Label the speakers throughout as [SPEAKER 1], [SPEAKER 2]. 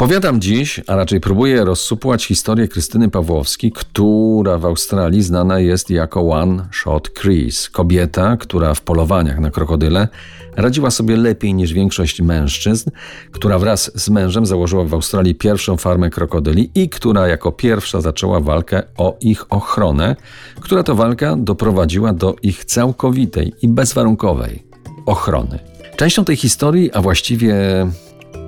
[SPEAKER 1] Opowiadam dziś, a raczej próbuję rozsupłać historię Krystyny Pawłowskiej, która w Australii znana jest jako One Shot Chris. Kobieta, która w polowaniach na krokodyle radziła sobie lepiej niż większość mężczyzn, która wraz z mężem założyła w Australii pierwszą farmę krokodyli i która jako pierwsza zaczęła walkę o ich ochronę, która to walka doprowadziła do ich całkowitej i bezwarunkowej ochrony. Częścią tej historii, a właściwie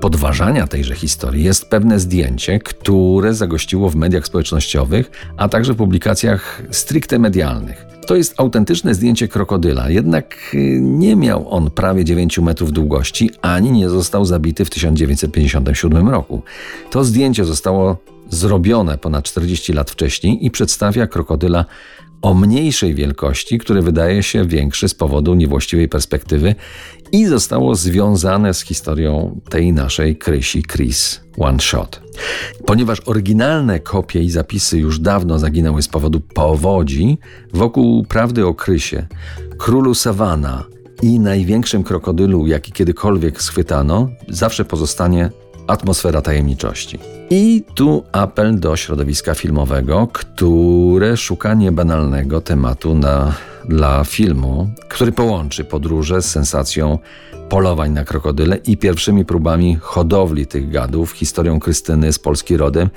[SPEAKER 1] podważania tejże historii jest pewne zdjęcie, które zagościło w mediach społecznościowych, a także w publikacjach stricte medialnych. To jest autentyczne zdjęcie krokodyla, jednak y, nie miał on prawie 9 metrów długości, ani nie został zabity w 1957 roku. To zdjęcie zostało zrobione ponad 40 lat wcześniej i przedstawia krokodyla o mniejszej wielkości, który wydaje się większy z powodu niewłaściwej perspektywy i zostało związane z historią tej naszej Krysi Chris One Shot. Ponieważ oryginalne kopie i zapisy już dawno zaginęły z powodu powodzi, wokół prawdy o Krysie, królu Savana i największym krokodylu, jaki kiedykolwiek schwytano, zawsze pozostanie atmosfera tajemniczości. I tu apel do środowiska filmowego, które szuka niebanalnego tematu na, dla filmu, który połączy podróże z sensacją polowań na krokodyle i pierwszymi próbami hodowli tych gadów, historią Krystyny z Polski rodem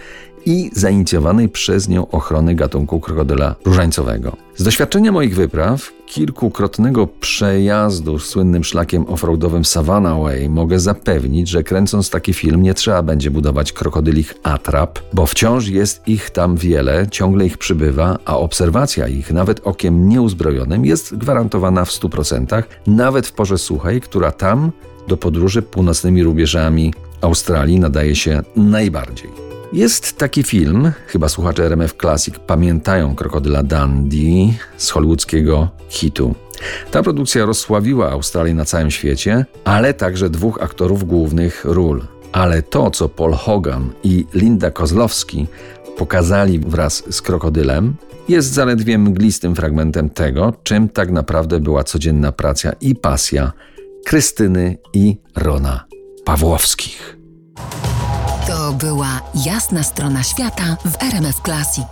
[SPEAKER 1] i zainicjowanej przez nią ochrony gatunku krokodyla różańcowego. Z doświadczenia moich wypraw, kilkukrotnego przejazdu słynnym szlakiem offroadowym Savannah Way mogę zapewnić, że kręcąc taki film nie trzeba będzie budować krokodylich atrap, bo wciąż jest ich tam wiele, ciągle ich przybywa, a obserwacja ich, nawet okiem nieuzbrojonym, jest gwarantowana w 100%, nawet w porze suchej, która tam do podróży północnymi rubieżami Australii nadaje się najbardziej. Jest taki film, chyba słuchacze RMF Classic pamiętają Krokodyla Dundee z hollywoodzkiego hitu. Ta produkcja rozsławiła Australię na całym świecie, ale także dwóch aktorów głównych ról. Ale to, co Paul Hogan i Linda Kozlowski pokazali wraz z krokodylem, jest zaledwie mglistym fragmentem tego, czym tak naprawdę była codzienna praca i pasja Krystyny i Rona Pawłowskich.
[SPEAKER 2] To była jasna strona świata w RMF Classic.